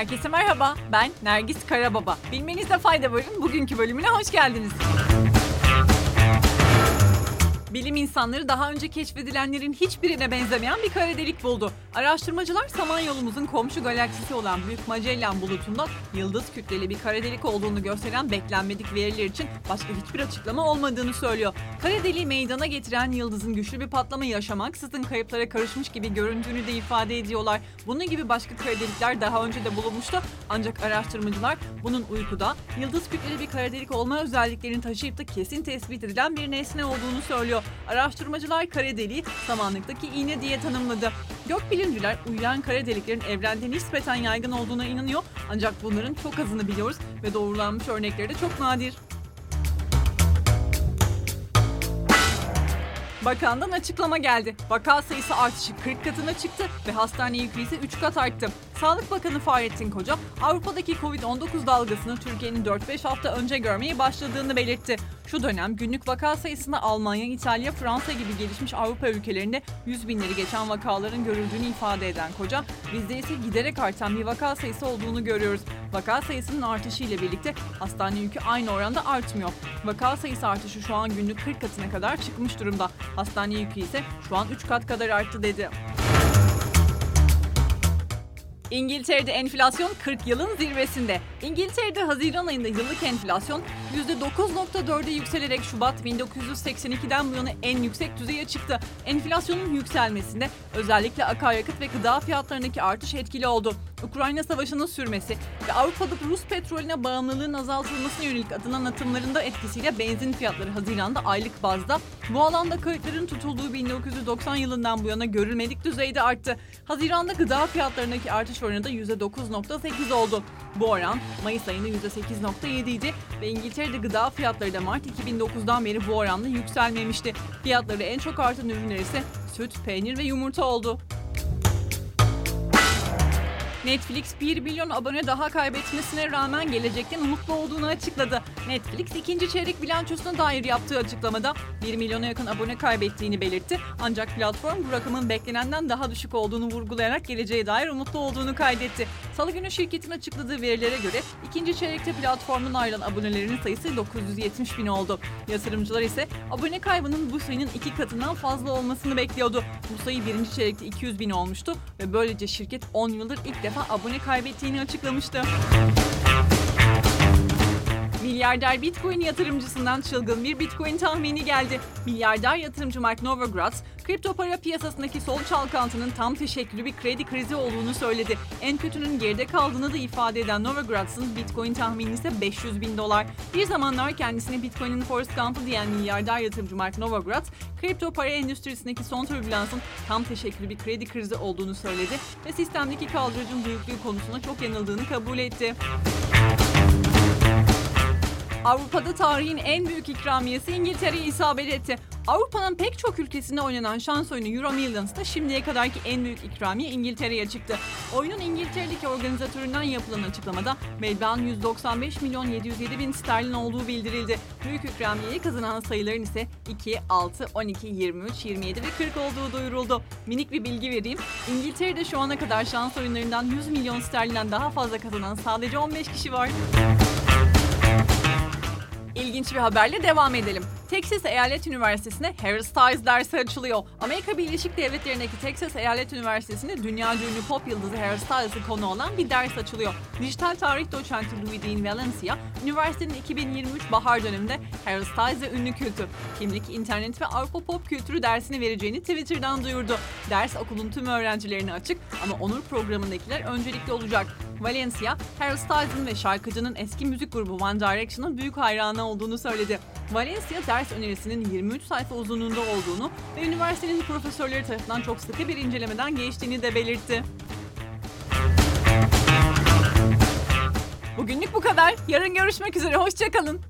Herkese merhaba, ben Nergis Karababa. Bilmenizde fayda varın bugünkü bölümüne hoş geldiniz. İnsanları daha önce keşfedilenlerin hiçbirine benzemeyen bir kara delik buldu. Araştırmacılar Samanyolumuzun komşu galaksisi olan Büyük Magellan bulutunda yıldız kütleli bir kara delik olduğunu gösteren beklenmedik veriler için başka hiçbir açıklama olmadığını söylüyor. Kara deliği meydana getiren yıldızın güçlü bir patlama yaşamaksızın kayıplara karışmış gibi göründüğünü de ifade ediyorlar. Bunun gibi başka kara delikler daha önce de bulunmuştu ancak araştırmacılar bunun uykuda yıldız kütleli bir kara delik olma özelliklerini taşıyıp da kesin tespit edilen bir nesne olduğunu söylüyor. Araştırmacılar kara deliği samanlıktaki iğne diye tanımladı. Gökbilimciler uyuyan kara deliklerin evrende nispeten yaygın olduğuna inanıyor ancak bunların çok azını biliyoruz ve doğrulanmış örnekleri de çok nadir. Bakandan açıklama geldi. Vaka sayısı artışı 40 katına çıktı ve hastane yükü ise 3 kat arttı. Sağlık Bakanı Fahrettin Koca, Avrupa'daki Covid-19 dalgasını Türkiye'nin 4-5 hafta önce görmeye başladığını belirtti. Şu dönem günlük vaka sayısında Almanya, İtalya, Fransa gibi gelişmiş Avrupa ülkelerinde 100 binleri geçen vakaların görüldüğünü ifade eden Koca, bizde ise giderek artan bir vaka sayısı olduğunu görüyoruz. Vaka sayısının artışı ile birlikte hastane yükü aynı oranda artmıyor. Vaka sayısı artışı şu an günlük 40 katına kadar çıkmış durumda. Hastane yükü ise şu an 3 kat kadar arttı dedi. İngiltere'de enflasyon 40 yılın zirvesinde. İngiltere'de Haziran ayında yıllık enflasyon %9.4'e yükselerek Şubat 1982'den bu yana en yüksek düzeye çıktı. Enflasyonun yükselmesinde özellikle akaryakıt ve gıda fiyatlarındaki artış etkili oldu. Ukrayna Savaşı'nın sürmesi ve Avrupa'da Rus petrolüne bağımlılığın azaltılmasına yönelik atılan atımlarında etkisiyle benzin fiyatları Haziran'da aylık bazda bu alanda kayıtların tutulduğu 1990 yılından bu yana görülmedik düzeyde arttı. Haziran'da gıda fiyatlarındaki artış oranı da %9.8 oldu. Bu oran Mayıs ayında %8.7 idi ve İngiltere'de gıda fiyatları da Mart 2009'dan beri bu oranla yükselmemişti. Fiyatları en çok artan ürünler ise süt, peynir ve yumurta oldu. Netflix 1 milyon abone daha kaybetmesine rağmen gelecekten umutlu olduğunu açıkladı. Netflix ikinci çeyrek bilançosuna dair yaptığı açıklamada 1 milyona yakın abone kaybettiğini belirtti. Ancak platform bu rakamın beklenenden daha düşük olduğunu vurgulayarak geleceğe dair umutlu olduğunu kaydetti. Salı günü şirketin açıkladığı verilere göre ikinci çeyrekte platformun ayrılan abonelerin sayısı 970 bin oldu. Yatırımcılar ise abone kaybının bu sayının iki katından fazla olmasını bekliyordu. Bu sayı birinci çeyrekte 200 bin olmuştu ve böylece şirket 10 yıldır ilk defa abone kaybettiğini açıklamıştı. Milyarder Bitcoin yatırımcısından çılgın bir Bitcoin tahmini geldi. Milyarder yatırımcı Mark Novogratz, kripto para piyasasındaki sol çalkantının tam teşekkülü bir kredi krizi olduğunu söyledi. En kötünün geride kaldığını da ifade eden Novogratz'ın Bitcoin tahmini ise 500 bin dolar. Bir zamanlar kendisine Bitcoin'in Forrest Gump'ı diyen milyarder yatırımcı Mark Novogratz, kripto para endüstrisindeki son türbülansın tam teşekkülü bir kredi krizi olduğunu söyledi ve sistemdeki kaldırıcın büyüklüğü konusunda çok yanıldığını kabul etti. Avrupa'da tarihin en büyük ikramiyesi İngiltere'ye isabet etti. Avrupa'nın pek çok ülkesinde oynanan şans oyunu Euro Millions'ta şimdiye kadarki en büyük ikramiye İngiltere'ye çıktı. Oyunun İngiltere'deki organizatöründen yapılan açıklamada meblağın 195 milyon 707 bin sterlin olduğu bildirildi. Büyük ikramiyeyi kazanan sayıların ise 2, 6, 12, 23, 27 ve 40 olduğu duyuruldu. Minik bir bilgi vereyim. İngiltere'de şu ana kadar şans oyunlarından 100 milyon sterlinden daha fazla kazanan sadece 15 kişi var. İlginç bir haberle devam edelim. Texas Eyalet Üniversitesi'nde Harry Styles dersi açılıyor. Amerika Birleşik Devletleri'ndeki Texas Eyalet Üniversitesi'nde dünya ünlü pop yıldızı Harry Styles'ı konu olan bir ders açılıyor. Dijital tarih doçenti Louis Dean Valencia, üniversitenin 2023 bahar döneminde Harry Styles ve ünlü kültü, kimlik, internet ve Avrupa pop kültürü dersini vereceğini Twitter'dan duyurdu. Ders okulun tüm öğrencilerine açık ama onur programındakiler öncelikli olacak. Valencia, Harry Styles'ın ve şarkıcının eski müzik grubu One Direction'ın büyük hayranı olduğunu söyledi. Valencia ders önerisinin 23 sayfa uzunluğunda olduğunu ve üniversitenin profesörleri tarafından çok sıkı bir incelemeden geçtiğini de belirtti. Bugünlük bu kadar. Yarın görüşmek üzere. Hoşçakalın.